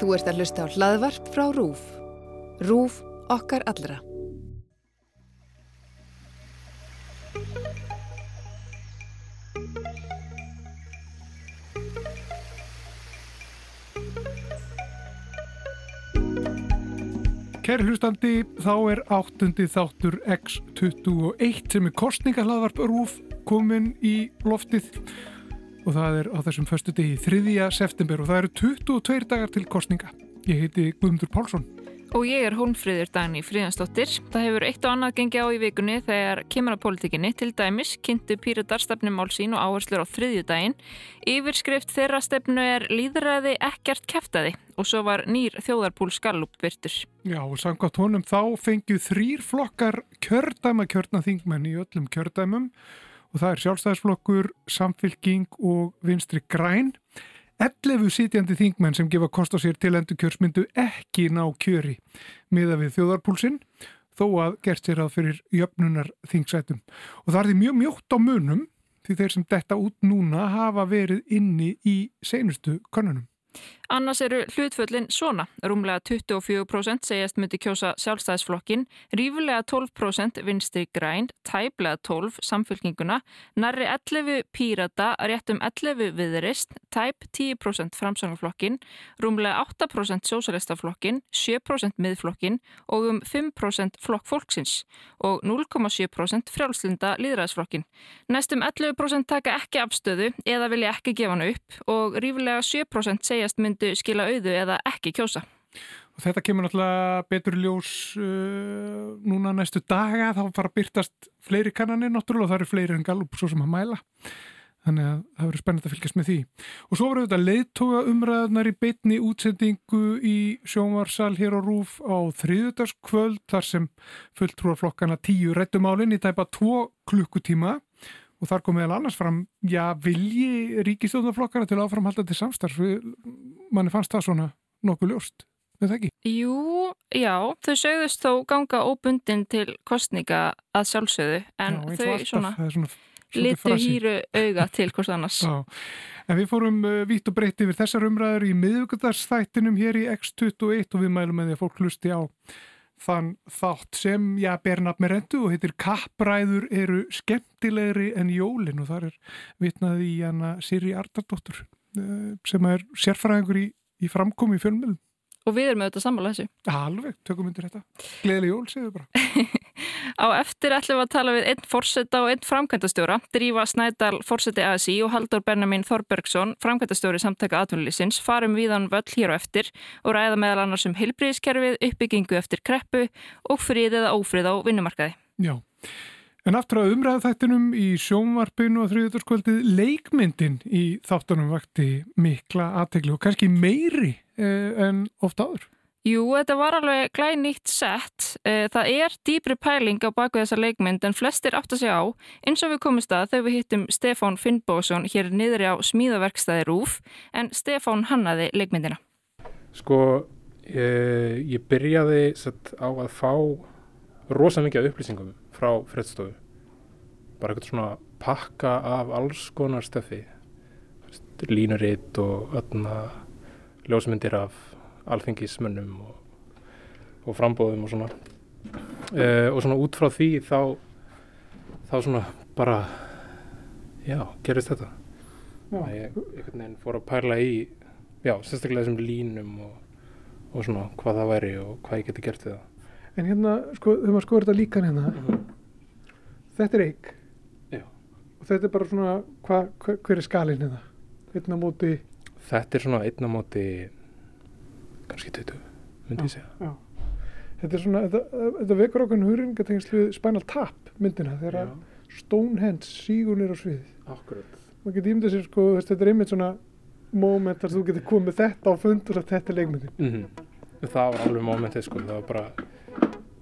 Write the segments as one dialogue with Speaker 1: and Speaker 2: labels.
Speaker 1: Þú ert að hlusta á hlaðvarp frá RÚF. RÚF okkar allra.
Speaker 2: Kæri hlustandi, þá er áttundi þáttur X21 sem er kostningahlaðvarp rúf komin í loftið og það er á þessum förstu degi 3. september og það eru 22 dagar til kostninga. Ég heiti Guðmundur Pálsson.
Speaker 3: Og ég er Hólmfríður Dagni Fríðansdóttir. Það hefur eitt og annað gengið á í vikunni þegar kemur að politíkinni. Til dæmis kynntu Píratar stefnumál sín og áherslur á þriðju daginn. Yfirskrift þeirra stefnu er líðræði ekkert kæftæði og svo var nýr þjóðarpúl skallup virtur.
Speaker 2: Já og samkvæmt honum þá fengið þrýr flokkar kjördæma kjörnaþingmenn í öllum kjördæmum og það er sjálfstæðisflokkur, samfylking og vinstri græn. 11 sitjandi þingmenn sem gefa kost á sér til endur kjörsmyndu ekki ná kjöri miða við þjóðarpúlsinn þó að gert sér að fyrir jöfnunar þingsætum. Og það er því mjög mjótt á munum því þeir sem detta út núna hafa verið inni í seinustu konunum.
Speaker 3: Annars eru hlutföllin svona. Rúmlega 24% segjast myndi kjósa sjálfstæðisflokkin, rífulega 12% vinstri græn, tæblega 12 samfélkinguna, nærri 11 pírata, réttum 11 viðrist, tæp 10% framsangaflokkin, rúmlega 8% sósalistaflokkin, 7% miðflokkin og um 5% flokk fólksins og 0,7% frjálslinda líðræðsflokkin. Næstum 11% taka ekki afstöðu eða vilja ekki gefa hann upp og rífulega 7% segjast myndi myndu skila auðu eða ekki kjósa.
Speaker 2: Og þetta kemur náttúrulega betur ljós uh, núna næstu daga, þá fara að byrtast fleiri kannanir náttúrulega og það eru fleiri en galup svo sem að mæla. Þannig að það verður spennand að fylgjast með því. Og svo voru þetta leiðtoga umræðunar í beitni útsendingu í sjónvarsal hér á Rúf á þriðudagskvöld þar sem fulltrúarflokkana tíu réttumálinn í tæpa tvo klukkutíma og þar kom meðal annars fram, já, vilji ríkistjóðnaflokkana til áframhaldandi samstarf manni fannst það svona nokkuð ljóst, er það ekki?
Speaker 3: Jú, já, þau sögðust þó ganga óbundin til kostninga að sjálfsögðu, en
Speaker 2: já,
Speaker 3: þau
Speaker 2: alltaf,
Speaker 3: svona,
Speaker 2: svona
Speaker 3: litu hýru auga til hvort annars
Speaker 2: Já, en við fórum uh, vítt og breytt yfir þessar umræður í miðugundarsþættinum hér í X21 og við mælum með því að fólk hlusti á þann þátt sem, já, ber nafn með rendu og heitir Kappræður eru skemmtilegri en jólin og þar er vitnað í hana Siri Ardardóttur sem er sérfræðingur í, í framkomi í fjölmjölum.
Speaker 3: Og við erum auðvitað sammála þessu.
Speaker 2: Alveg, tökum undir þetta. Gleðileg jól, segðu bara.
Speaker 3: Á eftir ætlum við að tala við einn fórseta og einn framkvæmdastjóra, Drífa Snædal fórseti ASI og Haldur Benjamin Þorbergsson, framkvæmdastjóri samtaka atvinnulísins, farum viðan völl hér á eftir og ræða meðal annars um heilbríðiskerfið, uppbyggingu eftir kreppu og frið eða ófrið á vinnumarkaði.
Speaker 2: Já, en aftur að umræða þættinum í sjónvarpinu og þriðuturskvöldið leikmyndin í þáttunum vakti mikla aðteglu og kannski meiri eh, en ofta áður.
Speaker 3: Jú, þetta var alveg glæð nýtt sett. Það er dýbri pæling á baku þessa leikmynd en flestir átt að segja á eins og við komumst að þegar við hittum Stefán Finnbósson hér niður á smíðaverkstæði Rúf en Stefán hannaði leikmyndina.
Speaker 4: Sko, ég, ég byrjaði sett, á að fá rosa mikið upplýsingum frá frettstofu. Bara eitthvað svona pakka af alls konar stöfi. Línuritt og öllna ljósmyndir af alþengismönnum og, og frambóðum og svona. Uh, og svona út frá því þá þá svona bara já, gerist þetta. Að ég einhvern veginn fór að pæla í já, sérstaklega þessum línum og, og svona hvað það væri og hvað ég geti gert við það.
Speaker 2: En hérna, sko, þau maður skoður þetta líka hérna
Speaker 4: mm -hmm.
Speaker 2: þetta er eig og þetta er bara svona hva, hva, hver er skalinn hérna? Einna móti
Speaker 4: Þetta er svona einna móti kannski 20, myndi ég segja.
Speaker 2: Þetta er svona, þetta, þetta vekur okkur hurringatengslu Spinal Tap myndina þegar Stonehenge sígur nýra á sviðið.
Speaker 4: Akkurat.
Speaker 2: Man getur ímyndið sér sko, þetta er einmitt svona moment þar þú getur komið þetta á fund og þetta er leikmyndin.
Speaker 4: Mm -hmm. Það var alveg momentið sko, það var bara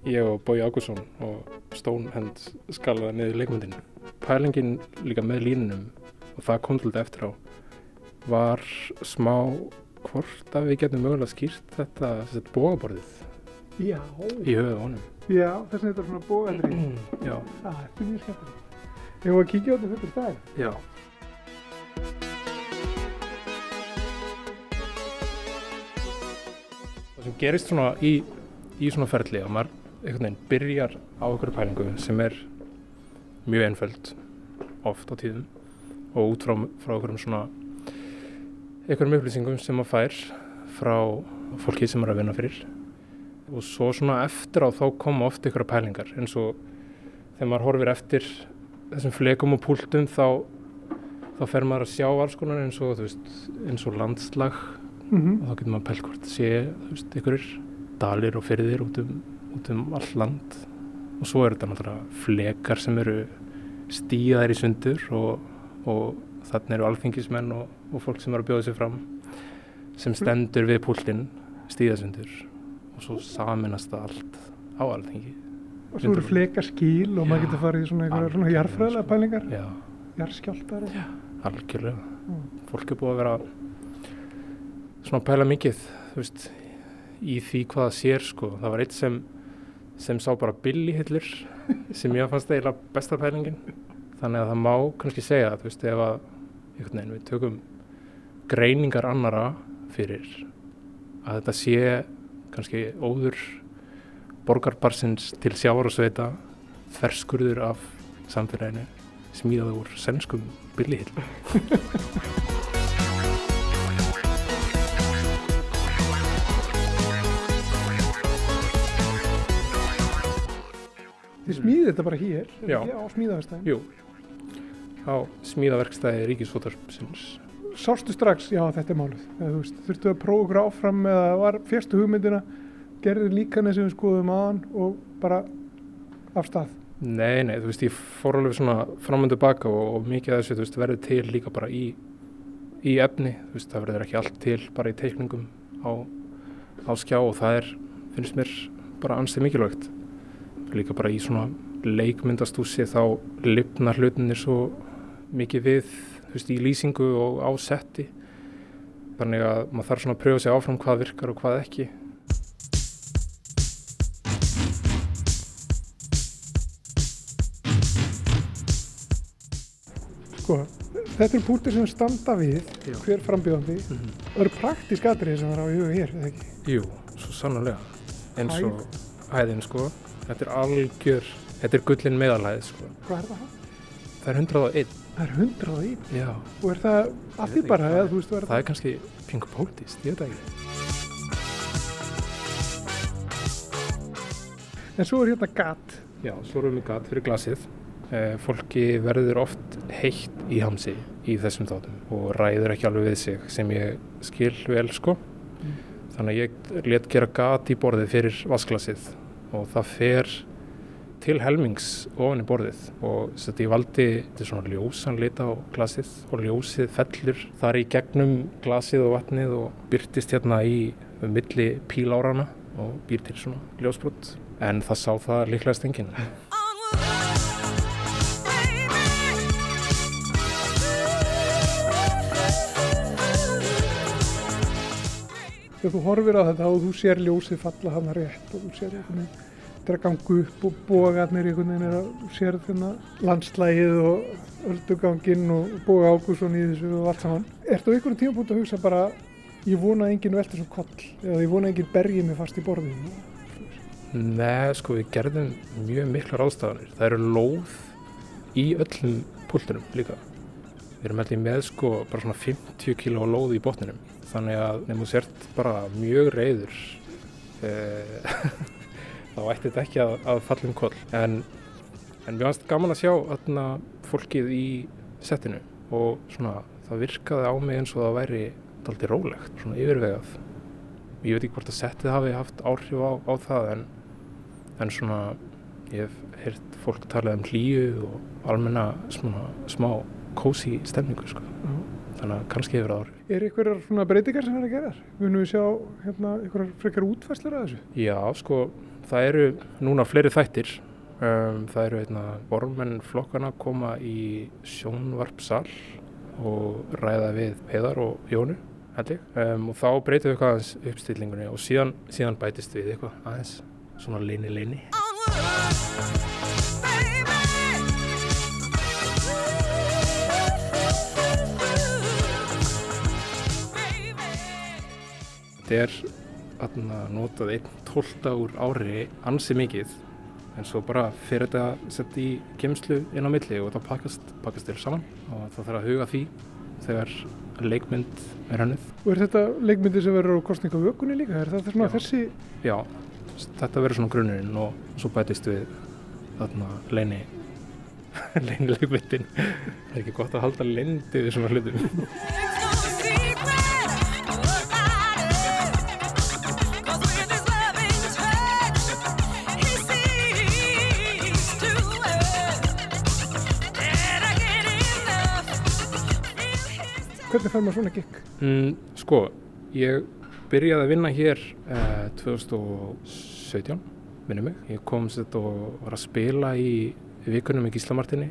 Speaker 4: ég og Bói Ágússon og Stonehenge skalaði niður leikmyndin. Pælingin líka með línunum og það kom til þetta eftir á var smá hvort að við getum mögulega skýrt þetta, þetta bógaborðið
Speaker 2: Já.
Speaker 4: í höfuð honum.
Speaker 2: Já, þess að þetta er svona bógaðri.
Speaker 4: Já.
Speaker 2: Það er mjög skemmtilegt. Ég var að kíkja á þetta fyrir stæð.
Speaker 4: Já. Það sem gerist svona í, í svona ferli að maður einhvern veginn byrjar á einhverju pælingu sem er mjög einföld oft á tíðum og út frá, frá einhverjum svona einhverjum upplýsingum sem maður fær frá fólki sem er að vinna fyrir. Og svo svona eftir á þá koma oft einhverja pælingar eins og þegar maður horfir eftir þessum flekum og púltum þá þá fer maður að sjá alls konar eins og, veist, eins og landslag.
Speaker 2: Mm -hmm.
Speaker 4: og þá getur maður pælt hvort sé einhverjir dalir og ferðir út um, út um all land. Og svo er þetta náttúrulega flekar sem eru stíðar í sundur og, og þannig eru alþingismenn og, og fólk sem eru að bjóða sér fram sem stendur við púltinn stíðasundur og svo saminast það allt á alþingi.
Speaker 2: Og svo eru fleka skíl og maður getur farið í svona einhverja svona jarðfræðilega pælingar.
Speaker 4: Já,
Speaker 2: jarðskjáltar og...
Speaker 4: algjörlega.
Speaker 2: Mm.
Speaker 4: fólk er búið að vera svona pæla mikið þú veist, í því hvað það sér sko. það var eitt sem sem sá bara Billy Hitler sem ég fannst eiginlega besta pælingin. Þannig að það má kannski segja þú veist, ef að einhvern veginn við tökum greiningar annara fyrir að þetta sé kannski óður borgarbarsins til sjávar og sveita þverskurður af samfélaginu smíðað úr senskum Billy Hitler
Speaker 2: Þið smíðið þetta bara hér,
Speaker 4: Já.
Speaker 2: smíðavestæðin.
Speaker 4: Jú, á smíðaverkstæði Ríkisfótarpsins.
Speaker 2: Sástu strax, já þetta er málið. Eða, veist, þurftu að prófa ykkur áfram eða var fyrstu hugmyndina, gerði líka sem við skoðum aðan og bara af stað.
Speaker 4: Nei, nei, þú veist, ég fór alveg svona fram og tilbaka og, og mikið af þessu, veist, verður til líka bara í, í efni, þú veist, það verður ekki allt til bara í teikningum á, á skjá og það er, finnst mér, bara ansið mikilvægt. Líka bara í svona leikmyndastúsi þá lifnar hlutinir svo mikið við, veist, í lýsingu og á setti. Þannig að maður þarf svona að pröfa sig áfram hvað virkar og hvað ekki.
Speaker 2: Sko, þetta er púltir sem standa við,
Speaker 4: Já.
Speaker 2: hver frambjóðandi.
Speaker 4: Mm -hmm.
Speaker 2: Það eru praktísk atrið sem er á huga hér, eða ekki?
Speaker 4: Jú, svo sannlega eins og hæðin sko þetta er algjör, þetta er gullin meðalhæð sko,
Speaker 2: Hvað er það?
Speaker 4: það er 101
Speaker 2: Það er hundrað í.
Speaker 4: já,
Speaker 2: Og er það að
Speaker 4: Ég
Speaker 2: því bara, eða þú veist, er
Speaker 4: það er kannski pingu pótist, ég veit það ekki.
Speaker 2: En svo er hérna gat.
Speaker 4: já, svo erum við gat fyrir glasið. Eh, fólki verður oft heitt í hamsi í þessum þáttum og ræður ekki alveg við sig sem ég skil vel sko. Þannig að ég let gera gat í borðið fyrir vasklasið og það fer til helmings ofan í borðið og þess að ég valdi þetta svona ljósan lita á glasið og ljósið fellur þar í gegnum glasið og vatnið og byrtist hérna í milli pílárana og býr til svona ljósbrot. En það sá það líklegast enginn.
Speaker 2: Þegar þú horfir á þetta og þú sér ljósið falla hann rétt og þú sér einhvern er að ganga upp og bogarnir einhvern veginn er að sér þarna landslægið og ölduganginn og boga ágússon í þessu og allt saman. Ertu á einhverjum tímapunkt að hugsa bara ég vona að enginn velti svo koll eða ég vona að enginn bergi mig fast í borðinu?
Speaker 4: Nei, sko við gerðum mjög miklar ástafanir það eru lóð í öllum púltunum líka við erum ég með sko bara svona 50 kíló lóð í botninum þannig að nefnum sért bara mjög reyður eh, þá ætti þetta ekki að, að falla um koll en, en mér fannst gaman að sjá þarna fólkið í settinu og svona það virkaði á mig eins og það væri daldið rólegt, svona yfirvegað ég veit ekki hvort að settið hafi haft áhrif á, á það en, en svona ég hef heyrt fólk talað um hlýju og almenna svona, smá kósi stemningu sko. þannig að kannski hefur það áhrif
Speaker 2: Er einhverjar svona breytingar sem er að gera? Munum við sjá hérna einhverjar frekar útfæslur að þessu?
Speaker 4: Já, sko, það eru núna fleiri þættir. Um, það eru einna bormenn flokkana koma í sjónvarpsal og ræða við Heiðar og Jónu um, og þá breytum við eitthvað aðeins uppstillingunni og síðan, síðan bætist við eitthvað aðeins svona leini leini Þetta er atna, notað einn tólta úr ári ansi mikið en svo bara fyrir þetta sett í gemslu inn á milli og það pakkast, pakkast þér saman og það þarf að huga því þegar leikmynd er hannuð.
Speaker 2: Og er þetta leikmyndi sem verður á kostningavökunni líka? Er það svona
Speaker 4: Já.
Speaker 2: þessi?
Speaker 4: Já, þetta verður svona grunnurinn og svo bætist við þarna leini leini leikmyndin. Það er ekki gott að halda við svona hlutum.
Speaker 2: Hvernig fær maður svona gikk?
Speaker 4: Mm, sko, ég byrjaði að vinna hér eh, 2017, minnum mig. Ég kom sett og var að spila í vikunum í Gíslamartinni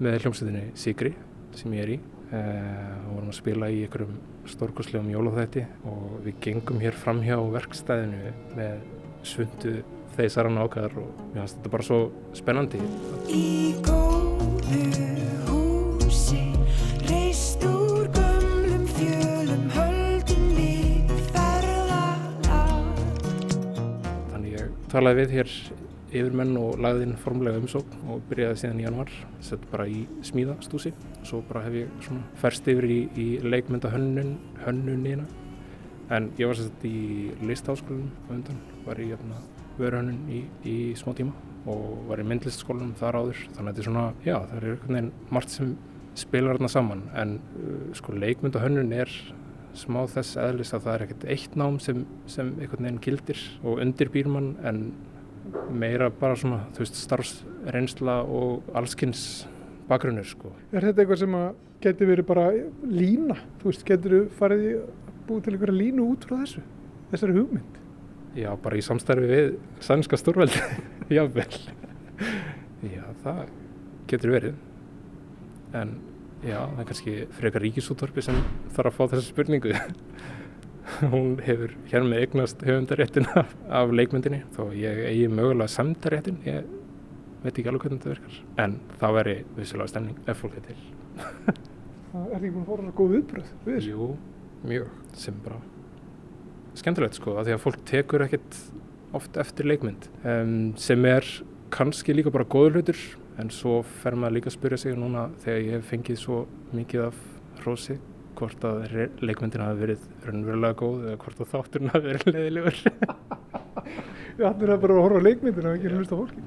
Speaker 4: með hljómsveitinni Sigri sem ég er í. Eh, og vorum að spila í einhverjum stórkoslegum jólaþætti og við gengum hér fram hjá verkstæðinu með svundu þeisaran ákvæðar og mér finnst þetta bara svo spennandi.
Speaker 5: Í
Speaker 4: talaði við hér yfirmenn og lagði inn formlega umsókn og byrjaði síðan í januar, sett bara í smíðastúsi. Svo bara hef ég svona ferst yfir í, í leikmynda hönnun, hönnunina. En ég var sett í listháskólanum á undan, var í hérna, vöruhönnun í, í smá tíma og var í myndlistskólanum þar áður. Þannig að þetta er svona, já, það er einhvern veginn margt sem spilar þarna saman. En uh, sko leikmynda hönnun er smá þess eðlis að það er ekkert eitt nám sem, sem einhvern veginn gildir og undirbýr mann en meira bara svona, þú veist, starfsreynsla og allskins bakgrunnur, sko.
Speaker 2: Er þetta eitthvað sem að geti verið bara lína? Þú veist, getur þú farið í búið til einhverja línu út frá þessu? Þessari hugmynd?
Speaker 4: Já, bara í samstarfi við sænska stórveldi, jável. Já, það getur verið. En já, það er kannski frekar ríkisútvarpi sem þarf að fá þessa spurningu. Hún hefur hér með eignast höfundaréttin af, af leikmyndinni, þó ég eigi mögulega samdaréttin, ég veit ekki alveg hvernig þetta virkar. En það veri vissilega stemning ef fólk er til.
Speaker 2: Það er ekki búin að fóra svo góð viðbröð við þessu.
Speaker 4: Jú, mjög, sem bara skemmtilegt sko, af því að fólk tekur ekkert oft eftir leikmynd um, sem er kannski líka bara góður hlutur, en svo fer maður líka að spyrja sig núna þegar ég hef fengið svo mikið af hrósi hvort að re- leikmyndin hafi verið raunverulega góð eða hvort að þátturinn hafi verið leiðilegur.
Speaker 2: Við ætlum að bara að horfa á leikmyndina og ekki hlusta fólki.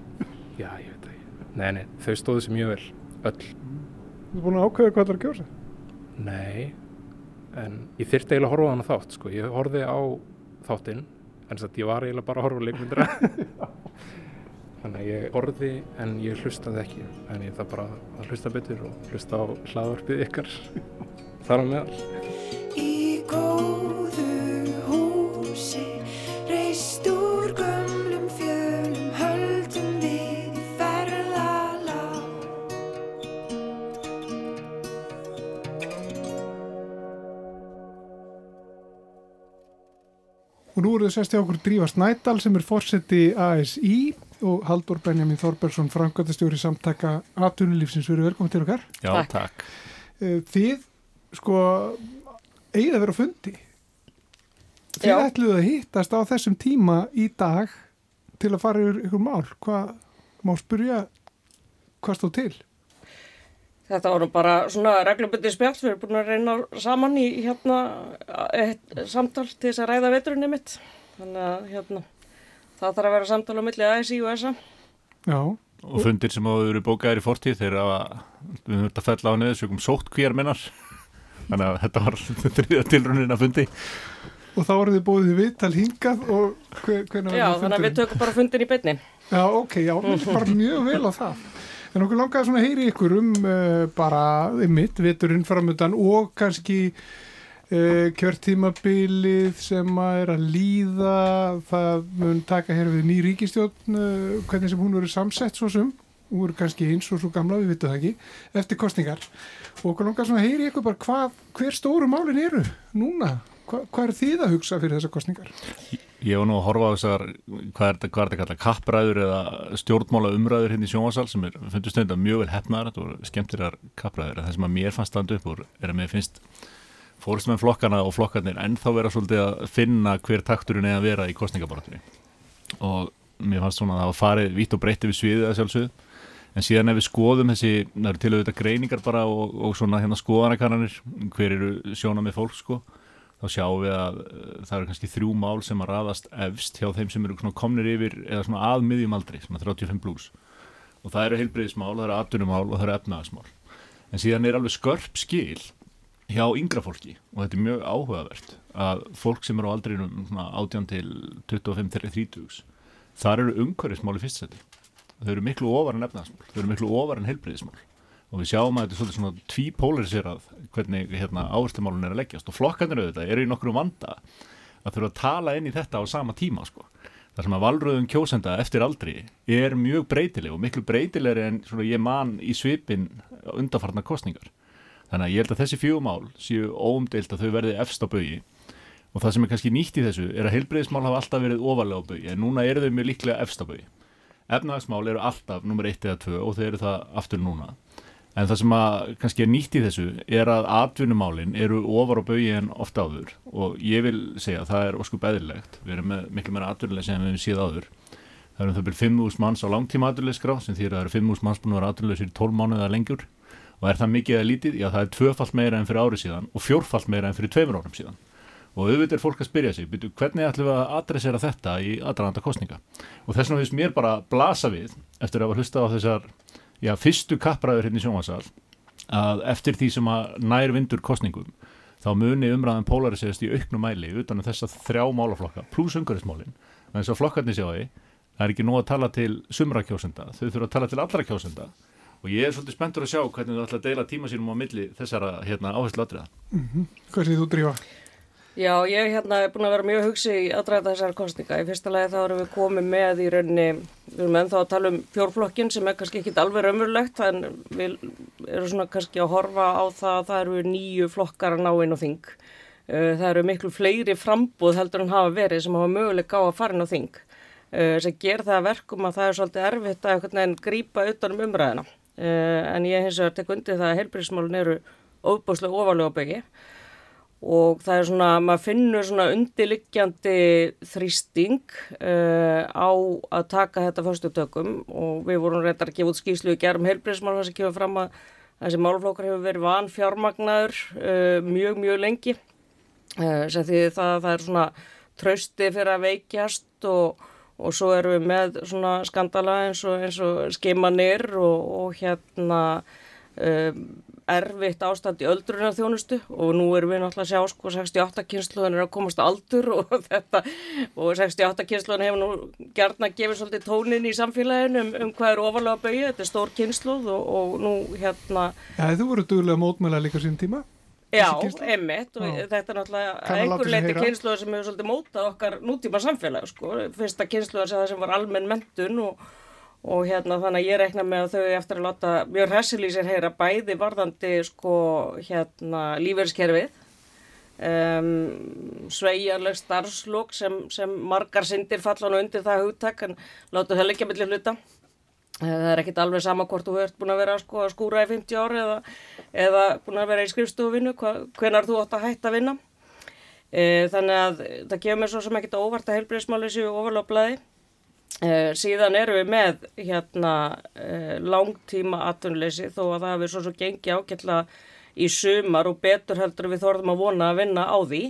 Speaker 4: Já, ég veit það. Nei, nei, þau stóðu sér mjög vel, öll.
Speaker 2: Þú er búin að ákveða hvað það er að kjósa.
Speaker 4: Nei, en ég þyrfti eiginlega að horfa á hana þátt, sko. Ég horfði á þáttinn, en satt ég var eiginlega bara að horfa á leikmyndina. Þannig að ég horfði en ég hlustaði ekki. En ég það bara að hlusta betur og hlusta á hlaðvarpið ykkar þar á meðal.
Speaker 5: Í góðu húsi reist úr gömlum fjölum höldum við ferðalag
Speaker 2: Og nú eru þau okkur Drífa Snædal sem er fórseti ASI og Haldur Benjamin Þorbergsson, framkvæmtastjóri samtaka Atunulífsins. Við erum velkomin til okkar.
Speaker 6: Já,
Speaker 3: Takk.
Speaker 6: takk.
Speaker 2: Eh, Þið, sko, eigið að vera á fundi. Þið
Speaker 7: Já.
Speaker 2: ætluðu að hittast á þessum tíma í dag til að fara yfir ykkur mál. Hvað, má spyrja, hvað stóð til?
Speaker 7: Þetta voru bara svona reglubundi spjall, við erum búin að reyna saman í hérna eitt samtal til þess að ræða veturinn mitt. Þannig að hérna, það þarf að vera samtal á milli ASI og SA.
Speaker 2: Já,
Speaker 6: Og fundir sem hafa verið bókaðir í fortíð þeir hafa, við höfum þetta fell á neðu sögum sótt hver minnar. Þannig að þetta var þriða tilrunin að fundi.
Speaker 2: og þá voruð þið í viðtal hingað og hver, hvernig
Speaker 7: Já, þannig að við tökum bara fundin í beinni.
Speaker 2: Já, ok, já, bara mjög vel á það. En okkur langaði svona að heyri ykkur um uh, bara mitt, veturinn framöndan og kannski uh, kjörtímabilið sem að er að líða, það mun taka hér við ný ríkistjórn, uh, hvernig sem hún verður samsett svo sem, hún verður kannski eins og svo gamla, við vitum það ekki, eftir kostningar. Og okkur langaði svona að heyri ykkur bara hvað, hver stóru málin eru núna? Hva, hvað er þið að hugsa fyrir þessar kostningar?
Speaker 6: Ég var nú að horfa á þessar, hvað er þetta, kallað, kappræður eða stjórnmála umræður hérna í sjónvasal sem er, finnst stundar mjög vel hefnaðar, þetta voru skemmtilegar kappræður. Fórstumenn flokkana og flokkarnir ennþá vera svolítið að finna hver takturinn er að vera í kostningabarátunni og mér fannst svona að það var farið vitt og breytti við sviðið að sjálfsögðu. En síðan ef við skoðum þessi, það eru til auðvitað greiningar bara og, og svona hérna skoðanakannanir hver eru sjóna með fólk sko þá sjáum við að uh, það eru kannski þrjú mál sem að raðast efst hjá þeim sem eru komnir yfir eða svona að miðjum aldri, svona 35 pluss og það eru heilbreyðismál, það eru atvinnumál og það eru efnagasmál en síðan er alveg skörp skil hjá yngra fólki. Og þetta er mjög áhugavert að fólk sem eru á aldrinum 18 til 25-30 þar eru umhverfismál í fyrstsæti þau eru miklu ofar en efnagasmál þau eru miklu ofar en heilbreyðismál og við sjáum að þetta er svona tvípolariserað hvernig hérna, áherslumálun er að leggjast. Og flokkanir auðvitað eru í nokkru vanda að þurfa að tala inn í þetta á sama tíma sko. þar sem að valröðum kjósenda eftir aldri er mjög breytileg og miklu breytilegri en ég man í svipin undanfarnar kostningar þannig að ég held að þessi fjögumál séu óumdeilt að þau verði efst á bögi og það sem er kannski nýtt í þessu er að heilbreyðismál hafa alltaf verið ofalega á bögi en núna eru þau mjög líklega efst á bögi efnagasmál eru alltaf nummer 1 eða 2 og þau eru það aftur núna. En það sem kannski er nýtt í þessu er að atvinnumálinn eru ofar á bauði en ofta áður. Og ég vil segja að það er oskup eðlilegt. Við erum með miklu meira atvinnuleg sem við hefum síð áður. Það eru um það byrjum 5.000 manns á langtíma atvinnulegskrá sem þýr að það eru 5.000 manns búin að vera atvinnulegsir í 12 mánuða lengjur og er það mikið eða lítið? Já það er tvöfalt meira enn fyrir árið síðan og fjórfalt meira enn fyrir tveimur árum síðan. Og auðvitað er fólk að spyrja sig, byrju, hvernig ætlum við að adressera þetta í aðranda kostninga? Og þess vegna finnst mér bara blasa við eftir að hafa hlustað á þessar já, fyrstu kappræður hérna í sjónvarsal að eftir því sem að nær vindur kostningum þá muni umræðan polariserast í auknum mæli utan um þess að þrjá málaflokka pluss umhverfismálin en þess að flokkarnir sjá því það er ekki nóg að tala til sumra kjósenda þau þurfa að tala til allra kjósenda og ég er svolítið spenntur að sjá hvernig þau ætla að deila tíma sínum á milli þessara hérna, áherslu atriða
Speaker 2: Mm -hmm. Hvað séð þú drífa?
Speaker 7: Já, ég hérna er búin að vera mjög hugsi í aðræða þessar kostninga. Í fyrsta lagi þá erum við komið með í rauninni, við erum ennþá að tala um fjórflokkin sem er kannski ekki alveg raunverulegt, en við erum svona kannski að horfa á það að það eru nýju flokkar að ná inn á þing. Uh, Það eru miklu fleiri frambúð heldur en hafa verið sem hafa möguleika á að fara inn á þing. Uh, Sem ger það að verkum að það er svolítið erfitt að grípa utan um umræðina. Uh, En ég hins vegar tek undir það að heilbríðismálun eru óbúslega ofalega á byggi og það er svona, maður finnur svona undirliggjandi þrýsting uh, á að taka þetta fyrstu tökum. Og við vorum reyndar að gefa út skýslu í gerum heilbreyðsmál þess að gefa fram að þessi málflókar hefur verið van fjármagnaður uh, mjög, mjög lengi. Uh, sem því það, það er svona trausti fyrir að veikjast og, og svo erum við með svona skandala eins og, og skeimanir og, og hérna um, erfitt ástand í öldrunar þjónustu og nú erum við náttúrulega að sjá sko 68 kynsluðan er að komast aldur og þetta og 68 kynsluðan hefur nú gertna gefið svolítið tónin í samfélaginu um, um hvað er ofalega að bauja, þetta er stór kynsluð og, og nú hérna
Speaker 2: Já, þú voru duglega mótmæla líka sín tíma
Speaker 7: Já, einmitt og
Speaker 2: Já.
Speaker 7: þetta er náttúrulega einhver leiti kynsluðar sem hefur svolítið mótað okkar nútíma samfélag sko, fyrsta kynsluðar sem sem var almenn mentun og, og hérna þannig að ég rekna með að þau eftir að láta mjög sér heyra bæði varðandi sko hérna lífeyriskerfið um, sveigjanleg starfslók sem, sem margar syndir falla nú undir það hugtak en láta það leggja millir hluta Það er ekkit alveg sama hvort þú ert búin að vera sko, að skúra í 50 ári eða, eða búin að vera í skrifstofuvinu, hvenar þú átt að hætta að vinna. E, þannig að það gefur mér svo sem ekkit óvart að heilbreyðismáli séu ofarlóflaði. E, síðan erum við með hérna, e, langtíma atvinnuleysi þó að það hefur svo svo gengið ágætlega í sumar og betur heldur við þorðum að vona að vinna á því.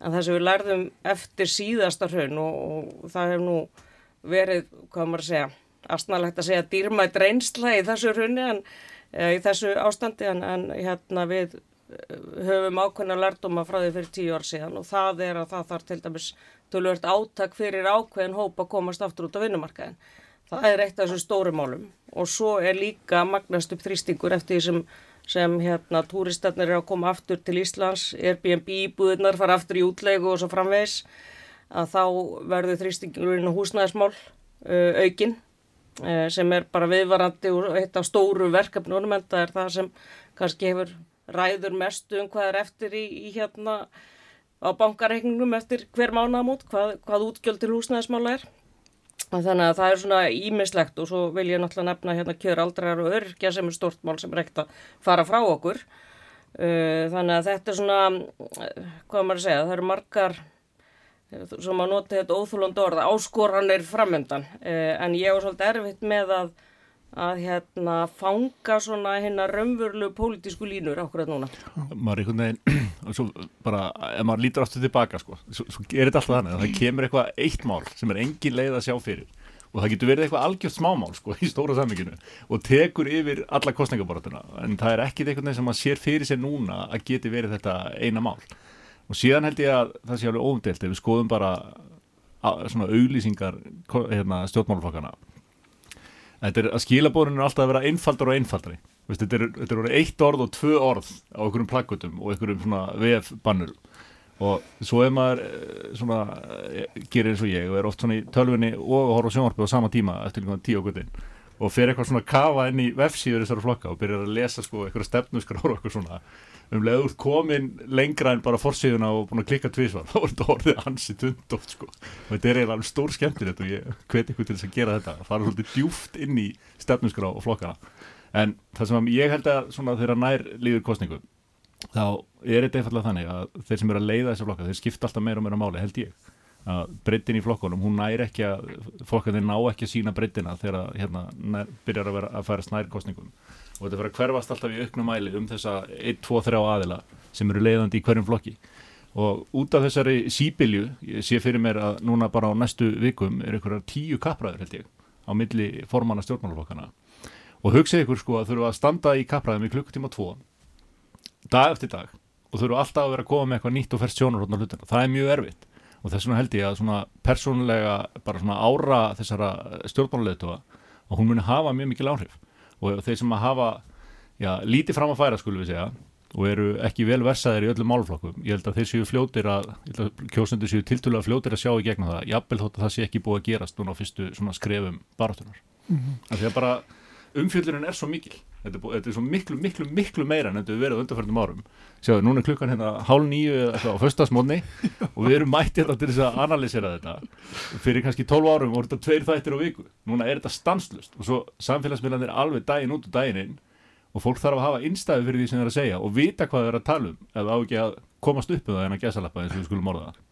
Speaker 7: En það sem við lærðum eftir síðasta hraun og, og það hefur nú verið, hvað maður að segja, astnalegt að segja dýrmætt reynsla í þessu hrunni en e, í þessu ástandi en, en hérna við eh, höfum ákveðna lærdóma frá því fyrir tíu ár síðan og það er að það þarf til dæmis tölvört átak fyrir ákveðin hóp að komast aftur út á vinnumarkaðin. Það er eitt af þessum stóru málum og svo er líka magnast upp þrýstingur eftir því sem, sem hérna túristarnir eru að koma aftur til Íslands, Airbnb íbúðunar fara aftur í útlegu og svo framvegis að þá verður þrýstingurinn húsnæðismál uh, aukinn sem er bara viðvarandi og eitt af stóru verkefnunum en það er það sem kannski hefur ræður mestu um hvað er eftir í, í hérna á bankareikningum eftir hver mánaðamót, hvað, hvað útgjöld til húsnæðismála er. Og Þannig að það er svona ímislegt og svo vil ég náttúrulega nefna hérna kjör aldrar og örkja sem er stort mál sem er ekkert að fara frá okkur. Uh, þannig að þetta er svona, uh, hvað maður að segja, það eru margar, sem að nota þetta óþúlandi orða, áskoranir framöndan, uh, en ég var svolítið erfitt með að, að hérna fanga svona hérna raunverulegu pólitísku línur akkurat núna.
Speaker 6: maður einhvern veginn svo bara, ef maður lítur aftur tilbaka sko, svo, svo er þetta alltaf þannig að það kemur eitthvað eitt mál sem er engin leið að sjá fyrir. Og það getur verið eitthvað algjört smámál sko, í stóra samminginu og tekur yfir alla kostningabortuna en það er ekkit veginn sem maður sér fyrir sér núna að geti verið þetta eina mál og síðan held ég að það sé alveg óumdelt ef við skoðum bara svona auglýsingar hérna, stjórnmálaflokkana þetta er að skilabórinu er alltaf að vera einfaldar og einfaldari. Veist, þetta, er, þetta er eitt orð og tvö orð á einhverjum plaggutum og einhverjum svona VF-bannur og svo ef maður eh, svona eh, gerir eins og ég og er oft svona í tölvunni og horfa á sjónvarpið á sama tíma eftir einhvern tíu okkurinn og fer eitthvað svona kafa inn í vefsíður þessara flokka og byrjar að lesa sko eitthvað stefnusgráður og eitthvað svona um leið úr komin lengra en bara forsíðuna og búin að klikka tvísvar þá er þetta orðið ansi tundótt sko. Og þetta er alveg stór skemmtilegt og ég hveti ykkur til þess að gera þetta. Að fara svolítið djúft inn í stefnusgrá og flokkana. En það sem ég held að svona þeirra nær líður kostningu þá er þetta einfallega þannig að þeir sem eru að leiða þessa flokka þeir skipta alltaf meira og meira máli held ég. Að breytin í flokkunum, hún nær ekki að flokkarnir ná ekki að sína breytina þegar hérna nær, byrjar að, vera, að og þetta fyrir að hverfast alltaf í auknum mæli um þessa 1, 2, 3 aðila sem eru leiðandi í hverjum flokki. Og út af þessari síbylju ég sé fyrir mér að núna bara á næstu vikum er einhverjar tíu kappræður held ég á milli formanna stjórnmálaflokkana og hugsið ykkur sko að þurfa að standa í kappræðum í klukkutíma 2 dag eftir dag og þurfa alltaf að vera að koma með eitthvað nýtt og ferst sjónarhóttna hlutina, það er mjög erfitt. Og þess vegna held ég að svona persónulega bara svona ára þessara stjórnmáluleituða og hún muni hafa mjög mikil áhrif og þeir sem að hafa já, lítið fram að færa skulum við segja og eru ekki vel versaðir í öllum málflokkum ég held að þeir séu fljótir að kjósendur séu tiltölulega fljótir að sjá í gegnum það jafnvel þótt að það sé ekki búið að gerast núna á fyrstu skrefum baráttunar mm -hmm. af því að bara umfjöldurinn er svo mikil þetta er, búið, þetta er svo miklu, miklu, miklu meira en þetta við verið á undarförnum árum. Sjáðu, núna er klukkan hérna hálf nýju eða á föstasmónni og við erum mættið þetta til þess að analýsera þetta. Fyrir kannski 12 árum voru þetta tveir þættir á viku. Núna er þetta stanslust og svo samfélagsmiðlan er alveg daginn út og daginn inn og fólk þarf að hafa innstæðu fyrir því sem það er að segja og vita hvað það er að tala um eða á ekki að komast upp um það en að gesalappa eins og við skulum orða það.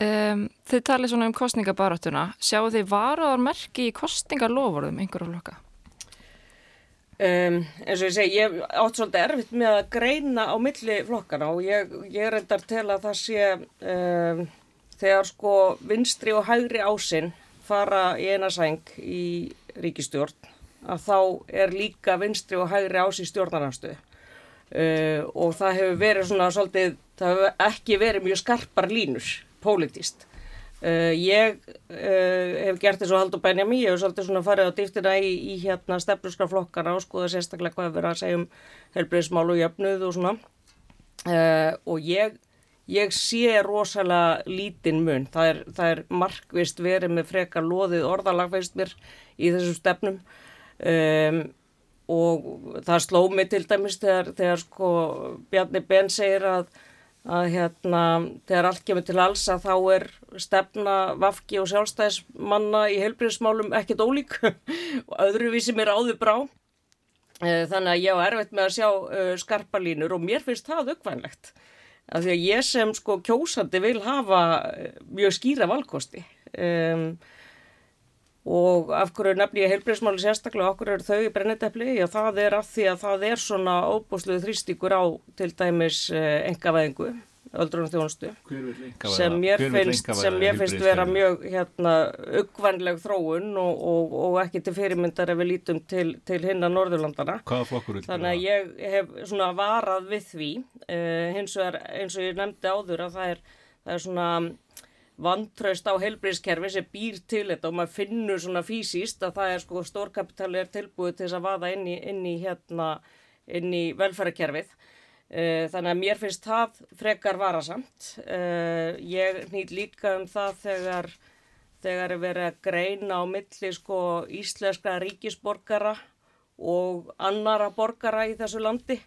Speaker 3: Um, Þið talið svona um kostningabaráttuna sjáu þið varuðarmerki í kostningalofurðum einhverju flokka?
Speaker 7: Um, eins og ég segi, ég átt svolítið erfitt með að greina á milli flokkana og ég, ég reyndar til að það sé um, þegar sko vinstri og hægri ásinn fara í eina sæng í ríkistjórn að þá er líka vinstri og hægri ás í stjórnarnafstöðu uh, og það hefur verið svona svolítið, það hefur ekki verið mjög skarpar línur pólitíst. Uh, ég uh, hef gert þess að halda Benjamin, ég hef svolítið svona farið á dýftina í, í hérna stefnusgraflokkana og skoða sérstaklega hvað hefur verið að segja um helbriðsmál og jöfnuð og svona. Uh, og ég, ég sé rosalega lítinn mun, það er, það er markvist verið með frekar loðið orðalagveist mér í þessum stefnum. Um, og það sló mig til dæmis þegar, þegar sko Bjarni Ben segir að að hérna, þegar allt kemur til alls að þá er stefna vafki og sjálfstæðismanna í heilbríðismálum ekkert ólík og öðruvísi mér áður brá. Eh, Þannig að ég á erfitt með að sjá uh, skarpa línur og mér finnst það aukvænlegt. Af því að ég sem sko kjósandi vil hafa eh, mjög skýra valkosti. Um, og af hverju nefn ég heilbreyðsmáli sérstaklega, af hverju eru þau í brennitepli og það er af því að það er svona óbúsluðu þrýstíkur á til dæmis engavæðingu, öldrunum þjónustu sem mér finnst, sem mér finnst vera mjög hérna uggvænleg þróun og, og, og ekki til fyrirmyndar ef við lítum til, til hinna Norðurlandana
Speaker 6: Hvaða flokkur vil
Speaker 7: þannig að ég hef svona varað við því. Uh, hins vegar eins og ég nefndi áður að það er, það er svona vantraust á heilbríðskerfi sem býr til þetta og maður finnur svona fysiskt að það er sko stórkapitali er tilbúið til þess að vaða inn í, inn í hérna inn í velferðarkerfið. Uh, þannig að mér finnst það frekar varasamt. Uh, ég nýtt líka um það þegar þegar er verið að greina á milli sko íslenska ríkisborgara og annara borgara í þessu landi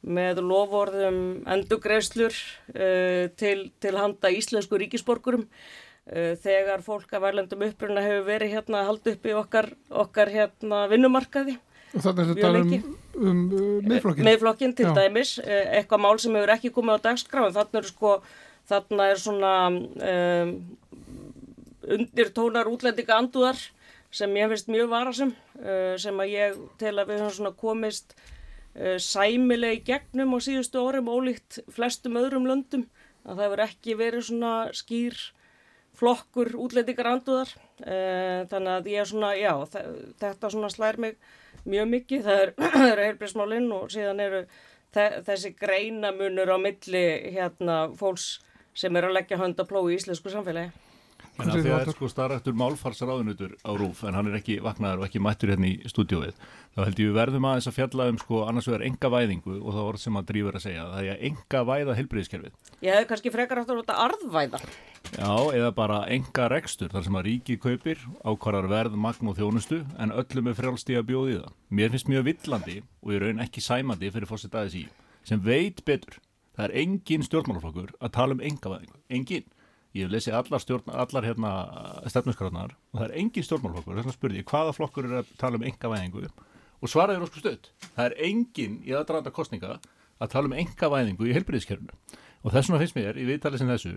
Speaker 7: með lovorðum endugreifslur uh, til, til handa íslensku ríkisborgurum uh, þegar fólk af værlendum uppruna hefur verið hérna halda upp í okkar, okkar hérna vinnumarkaði.
Speaker 2: Og þannig að þetta um
Speaker 7: lengi.
Speaker 2: um uh, miðflokkin.
Speaker 7: miðflokkin til
Speaker 2: Já.
Speaker 7: dæmis, eh, eitthvað mál sem hefur ekki komið á dagskrá en þarna er sko, þarna er svona um, undir tónar útlendinga andúðar sem ég finnst mjög varasum uh, sem að ég tel að við höfum svona komist sæmilega í gegnum á síðustu árum ólíkt flestum öðrum löndum að það hefur ekki verið svona skýr flokkur útlendingar andúðar uh, þannig að ég er svona, já, þe- þetta svona slær mig mjög mikið, það er, eru heilbrísmálinn og síðan eru þe þessi greinamunur á milli hérna fólks sem er að leggja hönd að plói í íslensku samfélagi.
Speaker 6: En að því að sko starfættur málfarsráðunutur á rúf en hann er ekki vaknaður og ekki mættur hérna í stúdíóið þá held ég við verðum aðeins að fjalla um sko annars vegar enga væðingu og það orð sem að drífur að segja það er að enga væða heilbriðiskerfið
Speaker 7: Ég hefði kannski frekar átt að láta arðvæða.
Speaker 6: Já, eða bara enga rekstur þar sem að ríkið kaupir ákvarðar verð, magn og þjónustu en öllum er frjálst í að bjóði það. Mér finnst mjög villandi og ég raun ekki sæmandi fyrir fórset aðeins í sem veit betur. Það er engin stjórnmálaflokkur að tala um enga væðingu. Engin. Ég hef lesið allar, stjórn, allar hérna, stefnusgráðnar og það er engin stjórnmálaflokkur. Þess vegna spurði ég hvaða flokkur er að tala um enga væðingu og svaraði er ósku stödd. Það er engin í aðdraðanda kostninga að tala um enga væðingu í heilbriðiskerfinu. Og þess vegna finnst mér í viðtali sem þessu